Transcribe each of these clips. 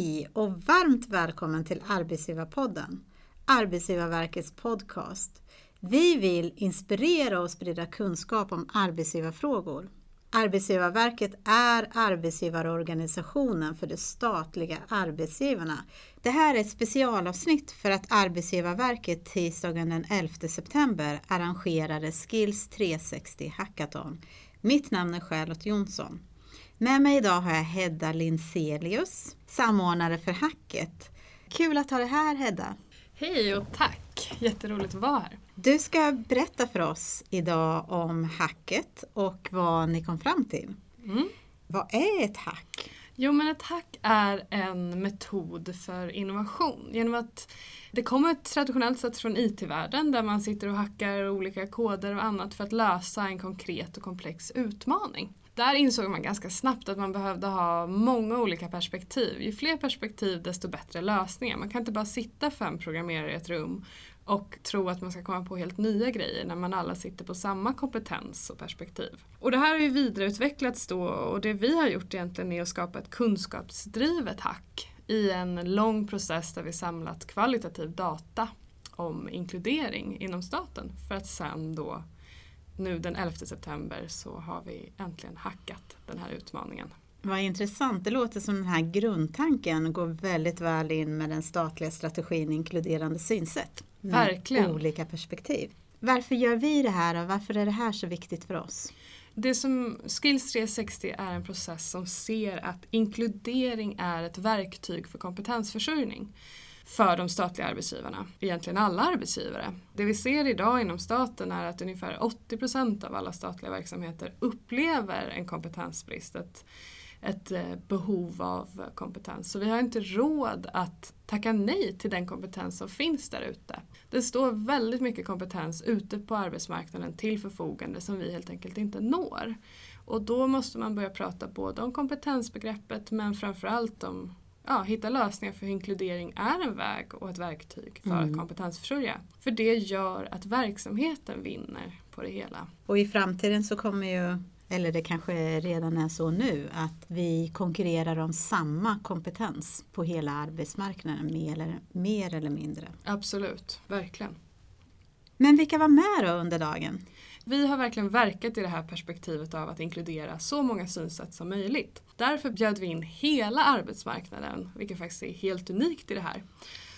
Hej och varmt välkommen till Arbetsgivarpodden, Arbetsgivarverkets podcast. Vi vill inspirera och sprida kunskap om arbetsgivarfrågor. Arbetsgivarverket är arbetsgivarorganisationen för de statliga arbetsgivarna. Det här är ett specialavsnitt för att Arbetsgivarverket tisdagen den 11 september arrangerade Skills 360 Hackathon. Mitt namn är Charlotte Jonsson. Med mig idag har jag Hedda Linselius, samordnare för Hacket. Kul att ha dig här Hedda! Hej och tack! Jätteroligt att vara här. Du ska berätta för oss idag om hacket och vad ni kom fram till. Mm. Vad är ett hack? Jo men ett hack är en metod för innovation. Genom att det kommer traditionellt sett från IT-världen där man sitter och hackar olika koder och annat för att lösa en konkret och komplex utmaning. Där insåg man ganska snabbt att man behövde ha många olika perspektiv. Ju fler perspektiv desto bättre lösningar. Man kan inte bara sitta fem programmerare i ett rum och tro att man ska komma på helt nya grejer när man alla sitter på samma kompetens och perspektiv. Och det här har ju vidareutvecklats då och det vi har gjort egentligen är att skapa ett kunskapsdrivet hack i en lång process där vi samlat kvalitativ data om inkludering inom staten för att sen då nu den 11 september så har vi äntligen hackat den här utmaningen. Vad intressant, det låter som den här grundtanken går väldigt väl in med den statliga strategin inkluderande synsätt. Verkligen. Olika perspektiv. Varför gör vi det här och varför är det här så viktigt för oss? Det som Skills 360 är en process som ser att inkludering är ett verktyg för kompetensförsörjning för de statliga arbetsgivarna, egentligen alla arbetsgivare. Det vi ser idag inom staten är att ungefär 80 procent av alla statliga verksamheter upplever en kompetensbrist, ett, ett eh, behov av kompetens. Så vi har inte råd att tacka nej till den kompetens som finns där ute. Det står väldigt mycket kompetens ute på arbetsmarknaden till förfogande som vi helt enkelt inte når. Och då måste man börja prata både om kompetensbegreppet men framförallt om ja, hitta lösningar för hur inkludering är en väg och ett verktyg för mm. att kompetensförsörja. För det gör att verksamheten vinner på det hela. Och i framtiden så kommer ju, eller det kanske redan är så nu, att vi konkurrerar om samma kompetens på hela arbetsmarknaden mer eller, mer eller mindre. Absolut, verkligen. Men vilka var med då under dagen? Vi har verkligen verkat i det här perspektivet av att inkludera så många synsätt som möjligt. Därför bjöd vi in hela arbetsmarknaden, vilket faktiskt är helt unikt i det här.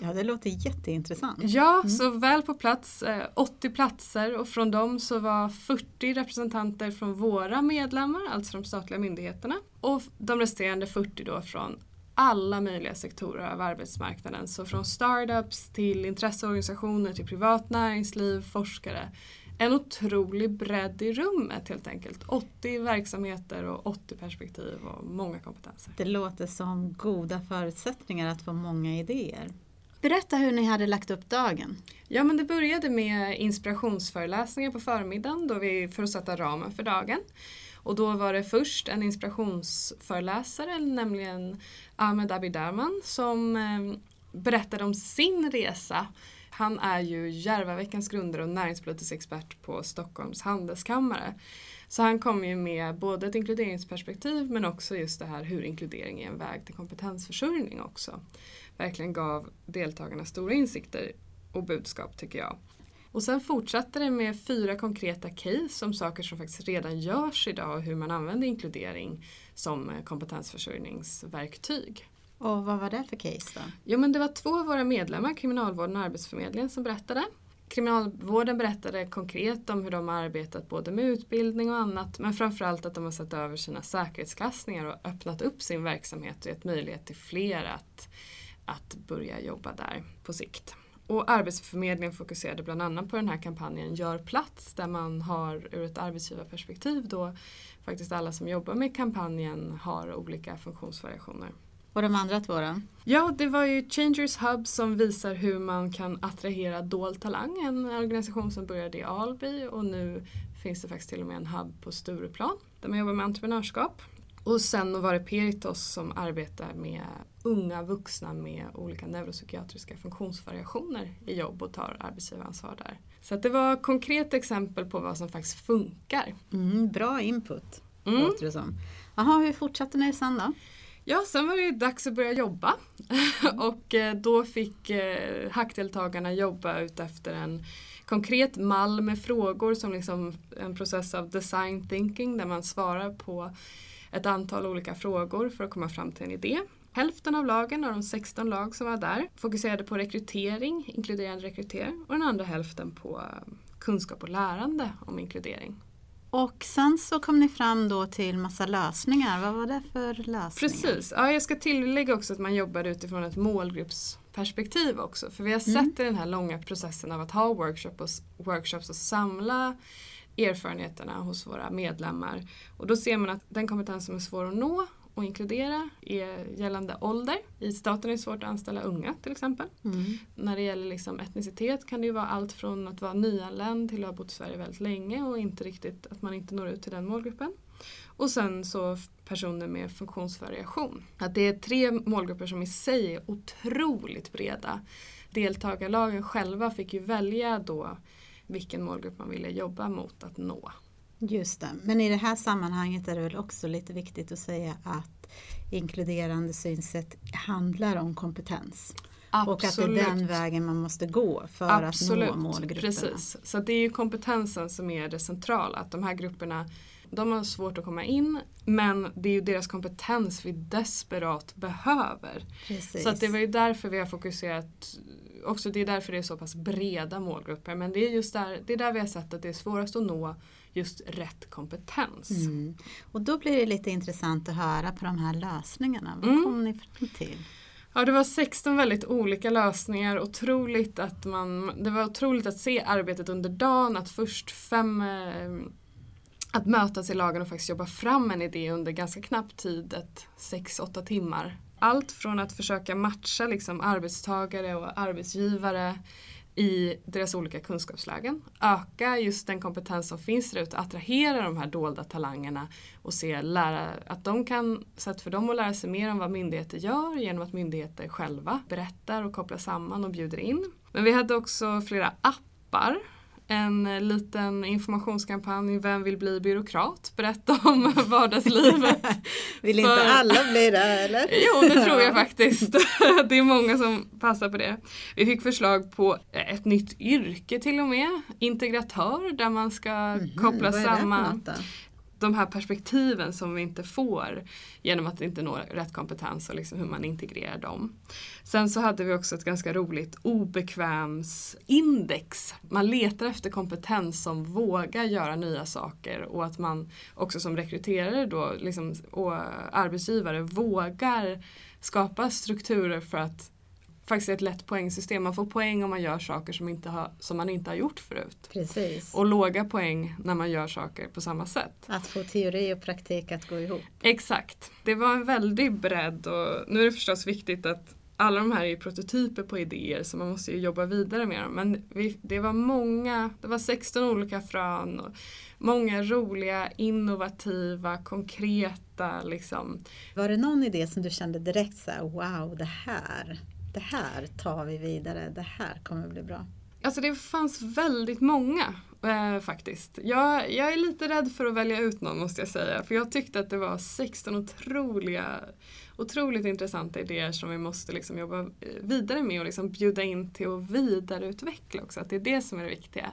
Ja, det låter jätteintressant. Ja, mm. så väl på plats, 80 eh, platser och från dem så var 40 representanter från våra medlemmar, alltså de statliga myndigheterna. Och de resterande 40 då från alla möjliga sektorer av arbetsmarknaden. Så från startups till intresseorganisationer till privat näringsliv, forskare en otrolig bredd i rummet helt enkelt. 80 verksamheter och 80 perspektiv och många kompetenser. Det låter som goda förutsättningar att få många idéer. Berätta hur ni hade lagt upp dagen. Ja men det började med inspirationsföreläsningar på förmiddagen då vi, för att sätta ramen för dagen. Och då var det först en inspirationsföreläsare, nämligen Ahmed Abidarman, som eh, berättade om sin resa han är ju Järvaveckans grundare och näringspolitisk expert på Stockholms handelskammare. Så han kommer ju med både ett inkluderingsperspektiv men också just det här hur inkludering är en väg till kompetensförsörjning också. Verkligen gav deltagarna stora insikter och budskap tycker jag. Och sen fortsatte det med fyra konkreta case om saker som faktiskt redan görs idag och hur man använder inkludering som kompetensförsörjningsverktyg. Och vad var det för case då? Jo men det var två av våra medlemmar, Kriminalvården och Arbetsförmedlingen, som berättade. Kriminalvården berättade konkret om hur de har arbetat både med utbildning och annat men framförallt att de har sett över sina säkerhetsklassningar och öppnat upp sin verksamhet och gett möjlighet till fler att, att börja jobba där på sikt. Och Arbetsförmedlingen fokuserade bland annat på den här kampanjen Gör plats där man har ur ett arbetsgivarperspektiv då faktiskt alla som jobbar med kampanjen har olika funktionsvariationer. Och de andra två då? Ja, det var ju Changers Hub som visar hur man kan attrahera dold talang. En organisation som började i Alby och nu finns det faktiskt till och med en hub på Stureplan där man jobbar med entreprenörskap. Och sen var det Peritos som arbetar med unga vuxna med olika neuropsykiatriska funktionsvariationer i jobb och tar arbetsgivaransvar där. Så det var konkreta exempel på vad som faktiskt funkar. Mm, bra input, mm. låter det som. Jaha, hur fortsatte ni sen då? Ja, sen var det dags att börja jobba och eh, då fick eh, hackdeltagarna jobba utefter en konkret mall med frågor som liksom en process av design thinking där man svarar på ett antal olika frågor för att komma fram till en idé. Hälften av lagen av de 16 lag som var där fokuserade på rekrytering, inkluderande rekrytering och den andra hälften på eh, kunskap och lärande om inkludering. Och sen så kom ni fram då till massa lösningar. Vad var det för lösningar? Precis. Ja, jag ska tillägga också att man jobbar utifrån ett målgruppsperspektiv också. För vi har Mm. sett i den här långa processen av att ha workshop och, workshops och samla erfarenheterna hos våra medlemmar. Och då ser man att den kompetens som är svår att nå och inkludera är gällande ålder. I staten är det svårt att anställa unga till exempel. Mm. När det gäller liksom etnicitet kan det ju vara allt från att vara nyanländ till att ha bott i Sverige väldigt länge och inte riktigt att man inte når ut till den målgruppen. Och sen så personer med funktionsvariation. Att det är tre målgrupper som i sig är otroligt breda. Deltagarlagen själva fick ju välja då vilken målgrupp man ville jobba mot att nå. Just det. Men i det här sammanhanget är det väl också lite viktigt att säga att inkluderande synsätt handlar om kompetens. Och att det är den vägen man måste gå för att nå målgrupperna. Precis. Så det är ju kompetensen som är det centrala. Att de här grupperna de har svårt att komma in men det är ju deras kompetens vi desperat behöver. Precis. Så att det var ju därför vi har fokuserat också det är därför det är så pass breda målgrupper men det är just där, det är där vi har sett att det är svårast att nå just rätt kompetens. Mm. Och då blir det lite intressant att höra på de här lösningarna. Vad Mm. kom ni fram till? Ja, det var 16 väldigt olika lösningar. Otroligt att man, det var otroligt att se arbetet under dagen, att först fem eh, att mötas i lagen och faktiskt jobba fram en idé under ganska knapp tid, ett 6-8 timmar. Allt från att försöka matcha liksom arbetstagare och arbetsgivare i deras olika kunskapslägen. Öka just den kompetens som finns där ute, attrahera de här dolda talangerna och se, lära, att de kan, sätt för dem att lära sig mer om vad myndigheter gör genom att myndigheter själva berättar och kopplar samman och bjuder in. Men vi hade också flera appar en liten informationskampanj Vem vill bli byråkrat? Berätta om vardagslivet. Vill inte För- alla bli det eller? Jo, det tror jag faktiskt. Det är många som passar på det. Vi fick förslag på ett nytt yrke till och med. Integratör där man ska koppla är det för samman? De här perspektiven som vi inte får genom att inte nå rätt kompetens och liksom hur man integrerar dem. Sen så hade vi också ett ganska roligt obekvämsindex. Man letar efter kompetens som vågar göra nya saker och att man också som rekryterare då liksom, och arbetsgivare vågar skapa strukturer för att faktiskt ett lätt poängsystem. Man får poäng om man gör saker som, inte har, som man inte har gjort förut. Precis. Och låga poäng när man gör saker på samma sätt. Att få teori och praktik att gå ihop. Exakt. Det var en väldig bredd och nu är det förstås viktigt att alla de här är ju prototyper på idéer så man måste ju jobba vidare med dem. Men vi, det var många, det var 16 olika frön och många roliga, innovativa, konkreta liksom. Var det någon idé som du kände direkt så här, wow, det här, det här tar vi vidare, det här kommer bli bra? Alltså det fanns väldigt många eh, faktiskt. Jag, jag är lite rädd för att välja ut någon måste jag säga. För jag tyckte att det var 16 otroliga, otroligt intressanta idéer som vi måste liksom jobba eh, vidare med och liksom bjuda in till att vidareutveckla också. Att det är det som är det viktiga.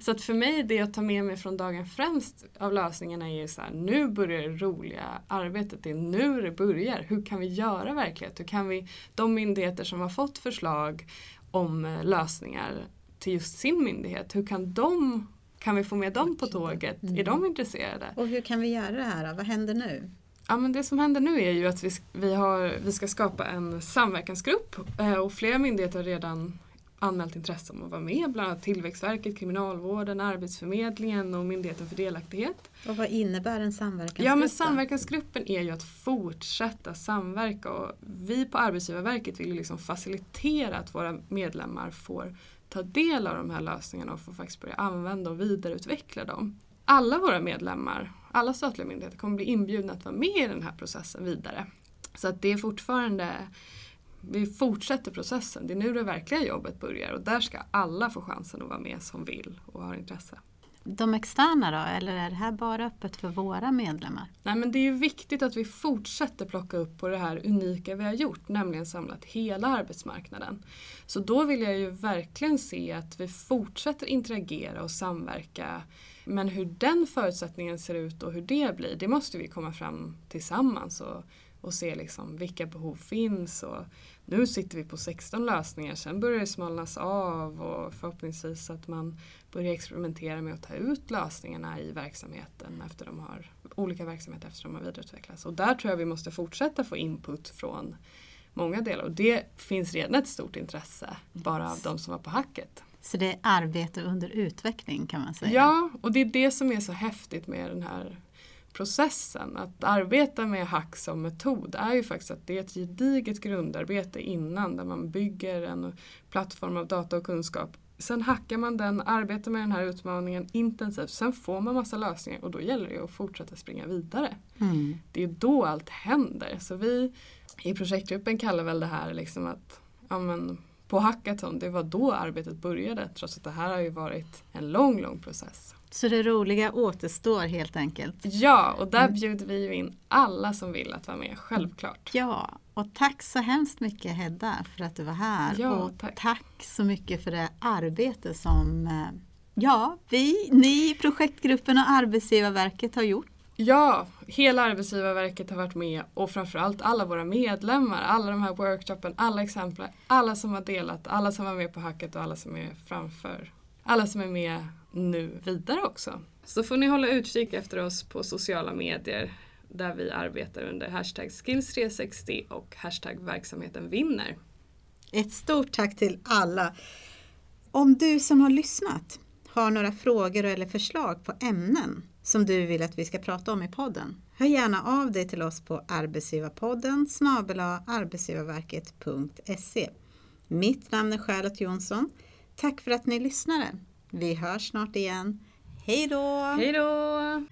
Så att för mig, det jag tar med mig från dagen främst av lösningarna är ju så här, nu börjar det roliga arbetet, det är nu det börjar. Hur kan vi göra verklighet? Hur kan vi, de myndigheter som har fått förslag om eh, lösningar till just sin myndighet, hur kan de, kan vi få med dem på tåget? Är de intresserade? Och hur kan vi göra det här då? Vad händer nu? Ja, men det som händer nu är ju att vi, vi, har, vi ska skapa en samverkansgrupp eh, och flera myndigheter har redan anmält intresse om att vara med, bland annat Tillväxtverket, Kriminalvården, Arbetsförmedlingen och Myndigheten för delaktighet. Och vad innebär en samverkansgrupp? Ja men samverkansgruppen är ju att fortsätta samverka och vi på Arbetsgivarverket vill ju liksom facilitera att våra medlemmar får ta del av de här lösningarna och får faktiskt börja använda och vidareutveckla dem. Alla våra medlemmar, alla statliga myndigheter kommer bli inbjudna att vara med i den här processen vidare. Så att det är fortfarande, vi fortsätter processen, det är nu det verkliga jobbet börjar och där ska alla få chansen att vara med som vill och har intresse. de externa då, eller är det här bara öppet för våra medlemmar? Nej men det är ju viktigt att vi fortsätter plocka upp på det här unika vi har gjort, nämligen samlat hela arbetsmarknaden. Så då vill jag ju verkligen se att vi fortsätter interagera och samverka. Men hur den förutsättningen ser ut och hur det blir, det måste vi komma fram tillsammans och, och se liksom vilka behov finns. Och nu sitter vi på 16 lösningar, sen börjar det smalnas av och förhoppningsvis att man börjar experimentera med att ta ut lösningarna i verksamheten efter de har, olika verksamheter efter de har vidareutvecklats. Och där tror jag vi måste fortsätta få input från många delar och det finns redan ett stort intresse bara av de som var på hacket. Så det är arbete under utveckling kan man säga? Ja, och det är det som är så häftigt med den här processen. Att arbeta med hack som metod är ju faktiskt att det är ett gediget grundarbete innan där man bygger en plattform av data och kunskap. Sen hackar man den, arbetar med den här utmaningen intensivt, sen får man massa lösningar och då gäller det att fortsätta springa vidare. Mm. Det är då allt händer. Så vi i projektgruppen kallar väl det här liksom att ja, men, på hackathon, det var då arbetet började trots att det här har ju varit en lång, lång process. Så det roliga återstår helt enkelt? Ja, och där mm. bjuder vi ju in alla som vill att vara med, självklart. Ja, och tack så hemskt mycket Hedda för att du var här. Ja, och tack. tack så mycket för det arbete som eh, ja, vi, ni, projektgruppen och Arbetsgivarverket har gjort. Ja, hela Arbetsgivarverket har varit med och framförallt alla våra medlemmar, alla de här workshopen, alla exempel, alla som har delat, alla som var med på hacket och alla som är framför. Alla som är med nu vidare också. Så får ni hålla utkik efter oss på sociala medier där vi arbetar under hashtag skills360 och hashtag verksamheten vinner. Ett stort tack till alla. Om du som har lyssnat har några frågor eller förslag på ämnen som du vill att vi ska prata om i podden, hör gärna av dig till oss på arbetsgivarpodden snabela arbetsgivarverket.se. Mitt namn är Charlotte Jonsson. Tack för att ni lyssnade. Vi hörs snart igen. Hej då! Hej då!